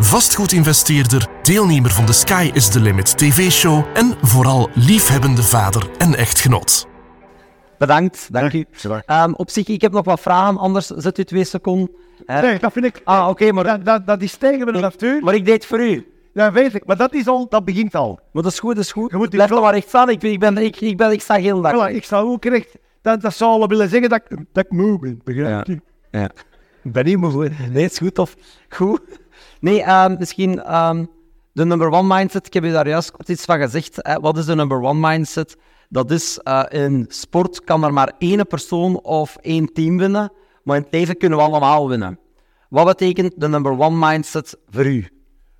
vastgoedinvesteerder, deelnemer van de Sky is the Limit TV-show en vooral liefhebbende vader en echtgenoot. Bedankt, dank u. Um, op zich, ik heb nog wat vragen, anders zet u twee seconden. Hè? Nee, dat vind ik... Ah, oké, maar, Dat, dat, dat is tegen mijn natuur. maar ik deed het voor u. Ja, weet ik. Maar dat is al... Dat begint al. Maar dat is goed, dat is goed. Je moet Blijf maar recht staan, ik, ik, ben, ik, ik, ben, ik sta heel dag. Voilà, ik zou ook recht... Dat, dat zou al willen zeggen dat ik, dat ik moe ben. Begrijp je? Ja. Ik ben niet moe. Nee, het is goed, of goed. Nee, ehm, misschien ehm, de number one mindset. Ik heb je daar juist kort iets van gezegd. Hè. Wat is de number one mindset? Dat is, eh, in sport kan er maar één persoon of één team winnen, maar in het leven kunnen we allemaal winnen. Wat betekent de number one mindset voor u?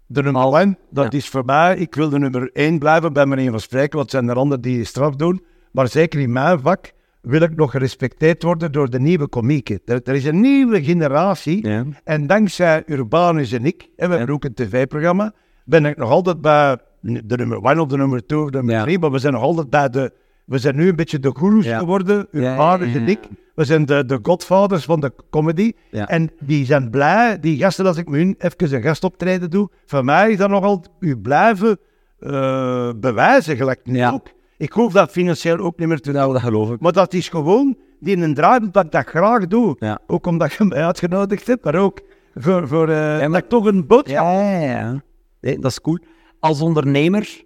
De nummer 1, dat is voor mij... Ik wil de nummer 1 blijven bij manier van spreken. Want het zijn er anderen die straf doen. Maar zeker in mijn vak wil ik nog gerespecteerd worden door de nieuwe komieken. Er, er is een nieuwe generatie. Ja. En dankzij Urbanus en ik, en we hebben ook een tv-programma, ben ik nog altijd bij de nummer 1 of de nummer 2 of de nummer Ja. 3. Maar we zijn nog altijd bij de... We zijn nu een beetje de goeroes Ja. geworden, Urbanus en ik. We zijn de, de godfathers van de comedy. Ja. En die zijn blij, die gasten, als ik me hun even een gastoptreden doe, voor mij is dat nogal u blijven eh, bewijzen, gelijk nu Ja. ook. Ik hoef dat financieel ook niet meer te doen. Nou, dat geloof ik. Maar dat is gewoon die een draai dat ik dat graag doe. Ja. Ook omdat je mij uitgenodigd hebt, maar ook voor, voor maar- dat ik toch een boodschap... Ja, ja, ja. Nee, dat is cool. Als ondernemer,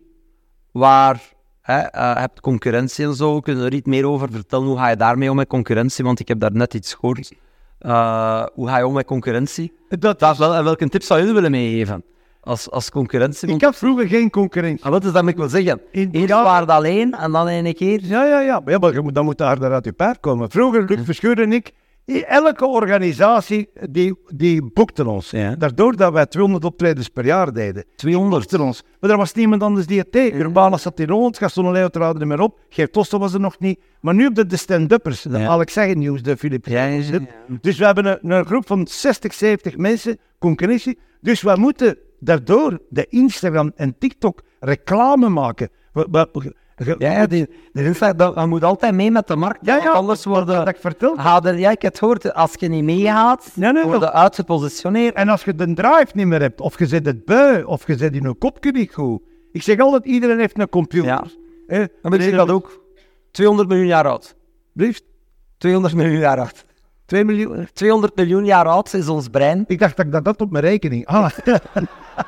waar hè, je hebt concurrentie en zo, kun je er iets meer over vertellen? Hoe ga je daarmee om met concurrentie? Want ik heb daar net iets gehoord. Eh, hoe ga je om met concurrentie? Dat, wel, en welke tip zou jullie willen meegeven? Als, als concurrentie? ik had vroeger geen concurrentie. Ah, wat is dat ik wil zeggen? Eerst ja. waren alleen en dan een keer. Ja, ja, ja. Maar, ja, maar je moet, dan moet daar uit je paard komen. Vroeger, Luc Verschuur en ik, elke organisatie die, die boekte ons. Ja. Daardoor dat wij 200 optredens per jaar deden. 200. Boekten ons. Maar er was niemand anders die het deed. Urbanus zat in Holland, Gaston Leo trad er meer op. Geert Tosten was er nog niet. Maar nu op de, de stand-uppers, de Ja. Alex Zeggen Nieuws, de Philip. Ja. Dus we hebben een, een groep van 60, 70 mensen, concurrentie. Dus we moeten daardoor de Instagram en TikTok reclame maken. We, we- we- ge- Ja, die, die Insta- dat, dat moet altijd mee met de markt. Ja, anders worden... dat ik vertel. Er- ja, ik heb het gehoord, als je niet meegaat, Nee, nee, word je dat- uitgepositioneerd. En als je de drive niet meer hebt, of je zet het bui, of je zet in een kopje niet goed. Ik zeg altijd, iedereen heeft een computer. Ja. Dan ben ik dat ook. 200 miljoen jaar oud. Blieft. 200 miljoen jaar oud. 2 miljoen. 200 miljoen jaar oud is ons brein. Ik dacht dat ik dat had op mijn rekening. Ah,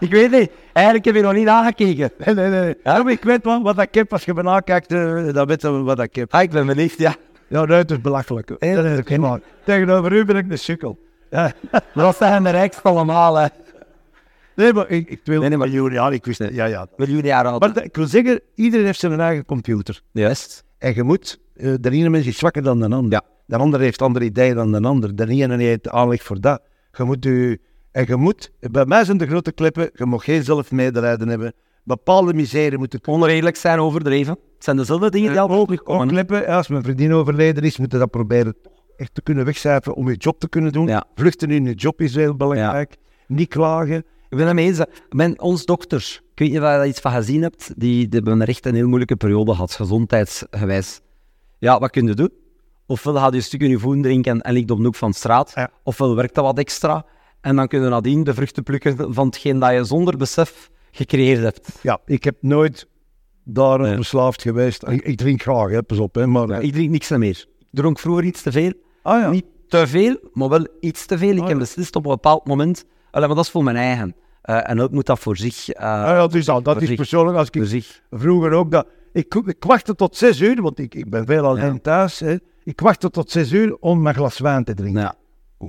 Ik weet niet, eigenlijk heb je nog niet nagekeken. nee, nee, nee. Ja, ik weet wat, wat ik heb. Als je me nakijkt, eh, dan weet je wat ik heb. Ah, ik ben benieuwd, ja. Ja, nee, het is belachelijk. Nee, dat is ook helemaal. Tegenover u ben ik een sukkel. Ja. Maar dat zijn de rijkste allemaal, hè. Nee, maar ik, ik wil Nee, nee, maar- miljoen, ik wist het. Ja, ja. Miljoen jaar. Maar ik wil zeggen, iedereen heeft zijn eigen computer. Juist. En je moet, eh, de ene mens is zwakker dan de ander. Ja. De ander heeft andere ideeën dan de ander. De ene heeft aanleg voor dat. Je moet u, en je moet, bij mij zijn de grote klippen, je mag geen zelfmedelijden hebben. Bepaalde miserie moet ik Onredelijk zijn, overdreven. Het zijn dezelfde dingen die altijd terugkomen. hè. klippen. Als mijn vriendin overleden is, moet je dat proberen echt te kunnen wegcijferen om je job te kunnen doen. Ja. Vluchten in je job is heel belangrijk. Niet klagen. Ik ben het mee eens. Mijn, ons dokters, ik weet niet of je daar iets van gezien hebt, die, die hebben echt een heel moeilijke periode gehad, gezondheidsgewijs. Ja, wat kun je doen? Ofwel ga je een stuk in je voeten drinken en, en ligt op de hoek van de straat, Ja. ofwel werkt dat wat extra. En dan kun je nadien de vruchten plukken van hetgeen dat je zonder besef gecreëerd hebt. Ja, ik heb nooit daar Nee. verslaafd geweest. Ik, ik drink graag, hè, pas op. Hè, maar, Ik drink niks meer. Ik dronk vroeger iets te veel. ah ja. Niet te veel, maar wel iets te veel. Ik Ah, heb beslist op een bepaald moment. Allee, maar dat is voor mijn eigen. Eh, en ook moet dat voor zich. eh, Ah ja, dus dat, dat is persoonlijk. Als ik zich. vroeger ook dat. Ik, ik wachtte tot zes uur, want ik, ik ben veel alleen Ja. thuis. Hè. Ik wachtte tot zes uur om mijn glas wijn te drinken. Ja.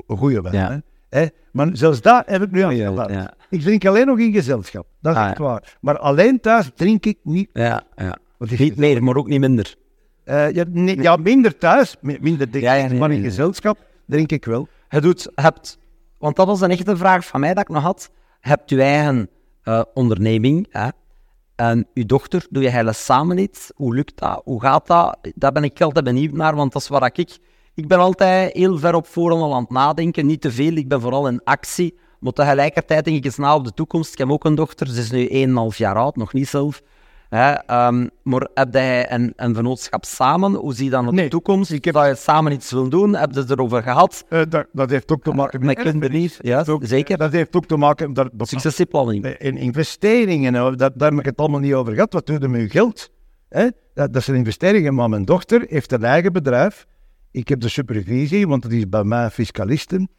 Een goede wijn. Ja. Hè. Maar zelfs dat heb ik nu Ja, afgelaten. ja. Ik drink alleen nog in gezelschap. Dat is Ah, echt waar. Maar alleen thuis drink ik niet. Ja, ja. Niet meer, maar ook niet minder. Eh, ja, nee, ja, minder thuis, mi- minder dik, nee, maar in gezelschap drink ik wel. Je doet, hebt, want dat was een echte vraag van mij dat ik nog had. Hebt je eigen eh, onderneming. Hè? En uw dochter, doe je eigenlijk samen iets? Hoe lukt dat? Hoe gaat dat? Daar ben ik altijd benieuwd naar, want dat is waar ik... Ik ben altijd heel ver op voorhand al aan het nadenken. Niet te veel, ik ben vooral in actie. Maar tegelijkertijd denk ik eens na op de toekomst. Ik heb ook een dochter, ze is nu 1,5 jaar oud, nog niet zelf. Hè, ehm, maar heb jij een, een vennootschap samen? Hoe zie je dan de Nee, toekomst? Ik heb dat je samen iets wil doen. Heb je het erover gehad? Eh, dat, dat heeft ook te maken Met kinderen, ja, Ook- zeker. Dat heeft ook te maken met Successieplanning. in investeringen. Dat, daar heb ik het allemaal niet over gehad. Wat doe je met je geld? Hè? Dat, dat zijn investeringen. Maar mijn dochter heeft een eigen bedrijf. Ik heb de supervisie, want dat is bij mij fiscalisten.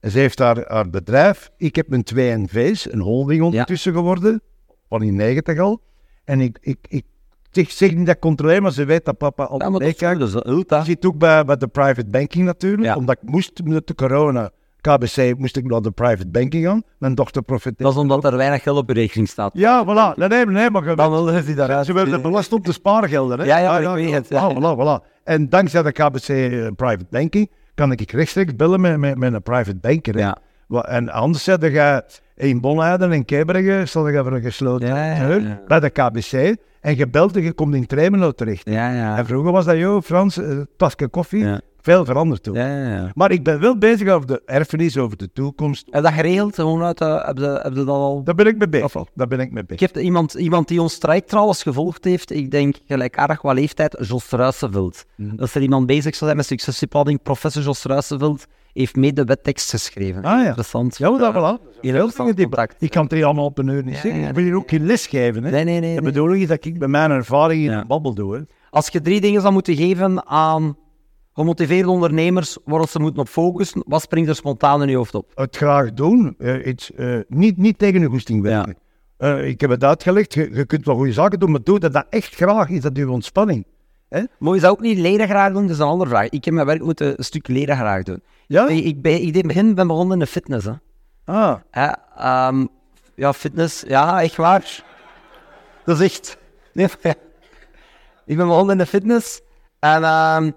En ze heeft haar, haar bedrijf. Ik heb mijn twee NV's, een holding ondertussen geworden. Van in 90 al. En ik, ik, ik zeg, zeg niet dat ik controleer, maar ze weet dat papa Ja, dat is goed, meekijkt. dat zit ook bij, bij de private banking natuurlijk. Ja. Omdat ik moest met de corona, KBC, moest ik naar de private banking gaan. Mijn dochter profiteert. Dat is omdat er weinig geld op je rekening staat. Ja, voilà. Nee, nee, nee, maar Dan willen ze daaruit. ze werden belast op de spaargelden. Hè? Ja, ja, ik weet het, ja. Ah, voilà, voilà. En dankzij de KBC eh, Private Banking kan ik rechtstreeks bellen met, met, met een private banker. hè. Ja. En anders zet je in Bonheiden en Kebrege, stel je voor een gesloten Ja, ja, ja. bij de KBC. En je belt en je komt in Tremelo terecht. Ja, ja. En vroeger was dat, joh, Frans, een tasje koffie. Veel veranderd toen. Ja, ja. Maar ik ben wel bezig over de erfenis, over de toekomst. Heb je dat geregeld? Gewoon uit, eh, heb, je, heb je dat al... Daar ben ik mee bezig. Daar ben ik mee Ik bezig. heb iemand, iemand die ons traject trouwens gevolgd heeft, ik denk gelijkaardig qua leeftijd, Jos Ruisenveld. Mhm. Als er iemand bezig zou zijn met successieplanning, professor Jos Ruisenveld heeft mee de wettekst geschreven. Ah, ja. Interessant. Ja, dat wel. Heel die. Ik kan het hier allemaal op een uur niet zeggen. Ik wil hier ook geen les geven. Hè. Nee, nee, nee. De bedoeling is dat ik met mijn ervaring in babbel doe. Als je drie dingen zou moeten geven aan gemotiveerde ondernemers waar ze moeten op focussen, wat springt er spontaan in je hoofd op? Het graag doen, eh, iets, eh, niet, niet tegen een goesting werken. Eh, ik heb het uitgelegd, je, je kunt wel goede zaken doen, maar doe dat, dat echt graag, is dat uw ontspanning. Hè? Maar je zou ook niet leren graag doen, dat is een andere vraag. Ik heb mijn werk moeten een stuk leren graag doen. Ja? Ik, ik, ben, ik begin ben begonnen in de fitness. Hè. Ah, Hè, ehm, ja, fitness, ja, echt waar. Dat is echt. Nee, maar ja. Ik ben begonnen in de fitness en ehm,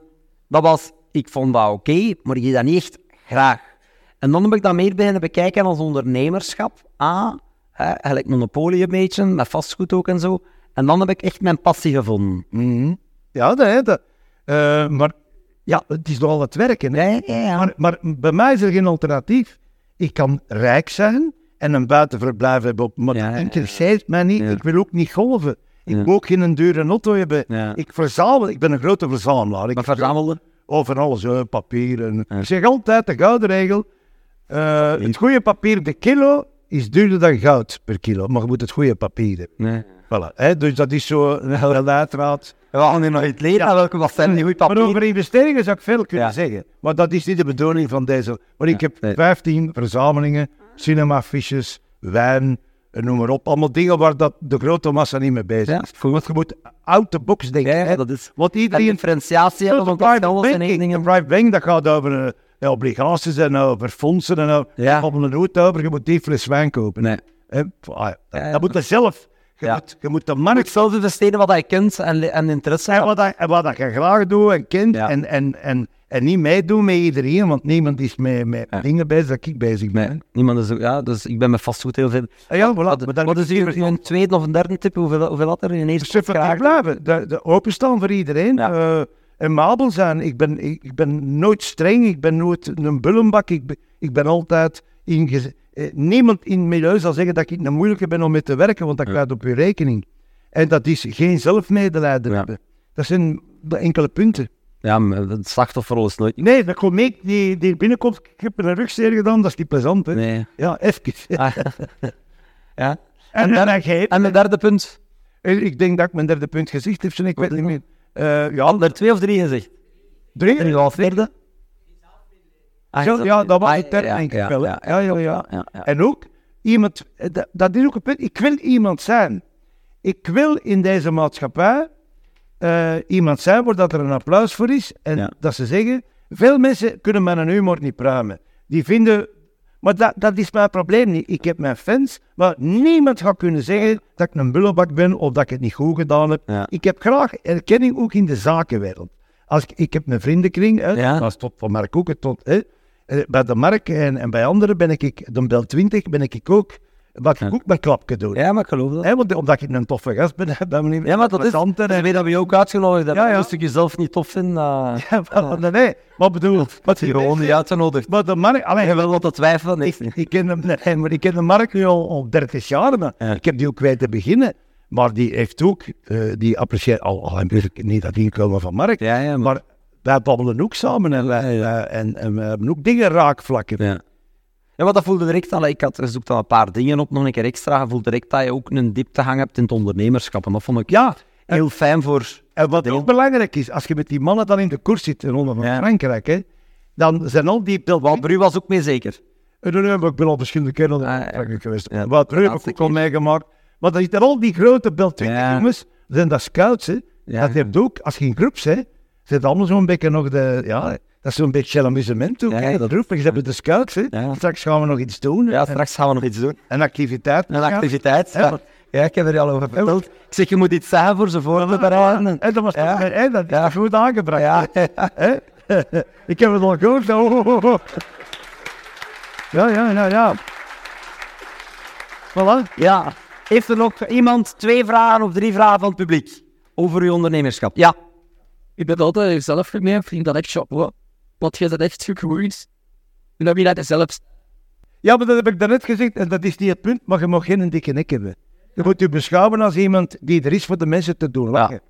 dat was, ik vond dat oké, maar ik deed dat niet echt graag. En dan heb ik dat meer beginnen bekijken als ondernemerschap. Ah, hè, eigenlijk monopolie een beetje, met vastgoed ook en zo. En dan heb ik echt mijn passie gevonden. mhm. ja, hè, dat. Eh, maar ja, het is nogal het werken. Hè. Ja, ja, ja. Maar, maar bij mij is er geen alternatief. Ik kan rijk zijn en een buitenverblijf hebben, op, maar dat interesseert mij niet. Ik wil ook niet golven. Ik Ja. wil ook geen dure auto hebben. Ja. Ik verzamel, ik ben een grote verzamelaar. Ik Maar verzamelde? over alles, hè, papier. En. Ik zeg altijd de gouden regel. eh, het goede papier per kilo is duurder dan goud per kilo. Maar je moet het goede papier hebben. Nee. Voilà, hè, dus dat is zo een hele leidraad. We gaan nu nog iets leren. Welke wat zijn die goed Maar papier? over investeringen zou ik veel kunnen zeggen. Maar dat is niet de bedoeling van deze. Maar ik heb nee. 15 verzamelingen, cinemafiches, wijn, noem maar op. Allemaal dingen waar dat de grote massa niet mee bezig Ja, is. goed. Want je moet out the box denken. Ja, ja, hè. dat is... Want En iedereen differentiatie hebben, zijn private alles in één banking, ding. de private banking, dat gaat over eh, ja, obligaties en over fondsen en over, Ja. op een hoed over, je moet die fles wijn kopen. Nee. Ah, ja, dat, Ja, ja. dat moet je zelf. Je, Ja. moet, je moet de markt zelf investeren wat je kunt en, en interesse hebben. wat, dat- en wat dat je graag doet en kent Ja. en, en, en, en niet meedoen met iedereen, want niemand is met, met Ja. dingen bezig dat ik bezig ben. Nee, niemand is. Ja, dus ik ben met vastgoed heel veel... Ah, ja, voilà. Wat, maar dan wat is uw, uw tweede of een derde tip? Hoeveel, hoeveel had er in eerste graag? blijven. De, de openstaan voor iedereen. Eh, en mabel zijn. Ik ben, ik, ik ben nooit streng. Ik ben nooit een bullenbak. Ik, ben- ik ben altijd ingezet. Eh, niemand in het milieu zal zeggen dat ik een moeilijke ben om mee te werken, want dat gaat op je rekening. En dat is geen zelfmedelijden Ja. hebben. Dat zijn de enkele punten. Ja, maar het slachtofferrol is nooit... Nee, dat komt mee die, die binnenkomt. Ik heb een rugzeer gedaan, dat is niet plezant. Hè? Nee. Ja, even. Ah, ja. En, en, hij geeft- En mijn derde punt? ik denk dat ik mijn derde punt gezegd heb, ik weet niet meer. Eh, ja, er twee of drie gezegd? drie. En al vierde? Ah, Zo, ja, dat was ah, ja, denk ik ja, wel. Ja, Ja, ja, ja. En ook iemand, eh, dat, dat is ook een punt, ik wil iemand zijn. Ik wil in deze maatschappij eh, iemand zijn waar dat er een applaus voor is. En Ja. dat ze zeggen, veel mensen kunnen met een humor niet pruimen. Die vinden, maar dat, dat is mijn probleem niet. Ik heb mijn fans, maar niemand gaat kunnen zeggen dat ik een bullebak ben of dat ik het niet goed gedaan heb. Ja. Ik heb graag erkenning ook in de zakenwereld. Als ik, ik heb een vriendenkring, hè, Ja. dat is tot van Mark ook tot... Hè, bij de Mark en, en bij anderen ben ik, de Bel 20 ben ik ook wat ik ook met klapje doe. Ja, maar ik geloof dat. Want, omdat ik een toffe gast ben, ben ik Ja, maar dat is... En weet dat we je ook uitgenodigd hebben. Ja, ja. Als ik jezelf niet tof vind, uh, Ja, maar, nee, nee, maar bedoel, wat je gewoon niet uitgenodigd. Maar de markt, alleen, Je wil wat te twijfelen. Ik, ik, ken hem, nee, maar ik ken de markt nu al, al 30 jaar. Maar Ja. Ik heb die ook weten beginnen. Maar die heeft ook, eh, die apprecieert al, al niet dat inkomen van markt. Ja, ja, maar... Maar wij babbelen ook samen en, wij, eh, en, en we hebben ook dingen raakvlakken. Ja. Ja, maar dat voelde direct al. Ik had gezocht aan een paar dingen op, nog een keer extra. Je voelt direct dat je ook een dieptegang hebt in het ondernemerschap. En dat vond ik Ja, en, heel fijn voor... en wat ook belangrijk is, als je met die mannen dan in de koers zit in Ronde van Ja. Frankrijk, hè, dan zijn al die beeld. Wat Bru was ook mee zeker. En dan heb ik ben al verschillende keren Ah, ja. Frankrijk geweest. Ja, Wat de heb ik al meegemaakt. Maar dan zitten al die grote beeld 20 Ja. jongens, zijn dat scouts, hè. Ja. Dat heeft ook, als je in groep bent, zit allemaal zo'n beetje nog de, ja, dat is zo'n beetje amusement ook, Ja, dat- groep, je hebt de scouts, hè. Ja. Straks gaan we nog iets doen, Ja, straks gaan we nog iets doen. en activiteit. Een activiteit. Ja. Ik heb er al over verteld. Ik zeg, je moet iets zeggen voor ze voor te bereiden. En dat was hè, dat is Ja. goed aangebracht. Ja? Ik heb het al gehoord. Oh, oh, oh. Ja, ja, ja, ja. Voilà. ja. Heeft er nog iemand twee vragen of drie vragen van het publiek over uw ondernemerschap? Ja. Ik ben altijd zelf gemerkt, vind dat echt chapeau. Want je bent echt gegroeid. En dan wil je dat zelf Ja, maar dat heb ik daarnet gezegd en dat is niet het punt, maar je mag geen dikke nek hebben. Je moet je beschouwen als iemand die er is voor de mensen te doen lachen.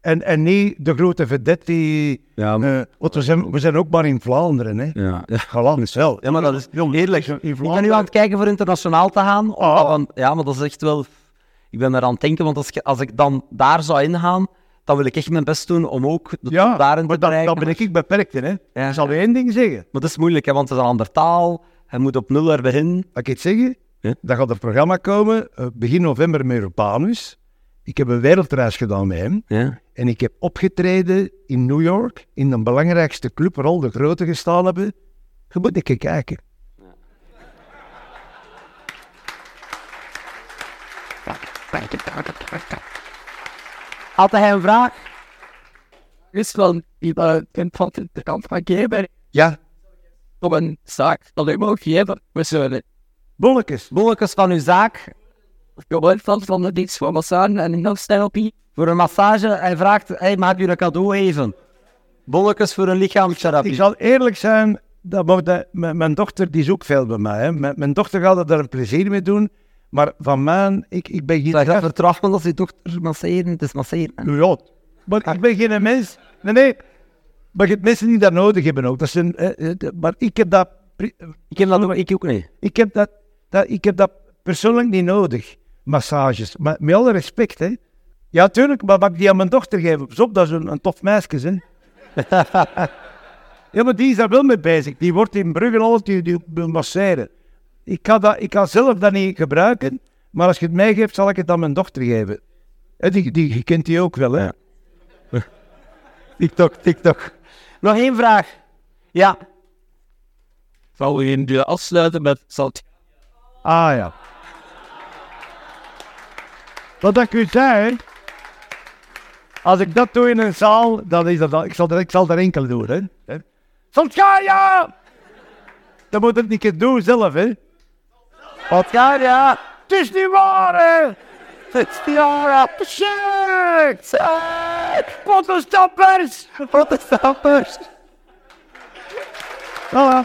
En, en niet de grote vedette die... Ja, eh, want we zijn, we zijn ook maar in Vlaanderen, hè. ja. Galant wel. Ja, maar dat is heerlijk. In Ik ben nu aan het kijken voor internationaal te gaan. van- ja, maar dat is echt wel... Ik ben er aan het denken, want als, ik- als ik dan daar zou ingaan, dan wil ik echt mijn best doen om ook de Ja, daarin te bereiken. dan ben ik beperkt in, hè. Ja. Ik zal u één ding zeggen. Maar dat is moeilijk, hè, want het is een andere taal. Je moet op nul er beginnen. Mag ik het zeggen? Ja. Dan gaat er programma komen, eh, begin november met Urbanus. Ik heb een wereldreis gedaan met hem. Ja. En ik heb opgetreden in New York, in de belangrijkste club waar al de grote gestaan hebben. Je moet een keer kijken. Had hij een vraag? is wel iemand een van de kant van geven. Ja, Om een zaak alleen maar geven. We zullen bolletjes. Bolletjes van uw zaak gewoon van van de dienst voor massage en nog therapie. voor een massage. Hij vraagt, hey, mag ik u een cadeau geven? Bolletjes voor een Ik lichaamstherapie. zal eerlijk zijn, dat, mijn, mijn dochter die zoekt veel bij mij. Hè. Mijn, mijn dochter gaat er een plezier mee doen. Maar van mij, ik, ik ben geen Zeg, dat gast. vertrouwen als je dochter masseren. Het is masseren. Ja, maar ik ben geen mens. Nee, nee. Maar je hebt mensen die dat nodig hebben ook. Dat zijn, eh, eh, maar ik heb dat, Ik heb dat ook, ik ook niet. ik heb dat, dat, ik heb dat persoonlijk niet nodig. Massages. Maar met alle respect, hè. Ja, tuurlijk, maar mag ik die aan mijn dochter geven? Pas op, dat is een, een tof meisje, hè. ja, maar die is daar wel mee bezig. Die wordt in Brugge al, die, die masseren. Ik kan, dat, ik kan zelf dat niet gebruiken, maar als je het mij geeft, zal ik het aan mijn dochter geven. Hè, die, die, je kent die ook wel, hè. TikTok, TikTok. Nog één vraag. Ja. Zou je in de afsluiten met zalt Ah ja. Wat ik u zei, als ik dat doe in een zaal, dan is dat, ik zal er, ik zal er enkel doen, hè. hè. Saltgaia! Dan moet het niet keer doen zelf, hè. Wat ga ja? Het is niet waar, hè. Het is ja. Shit! Pottenstappers! Wat is dat first? Voilà.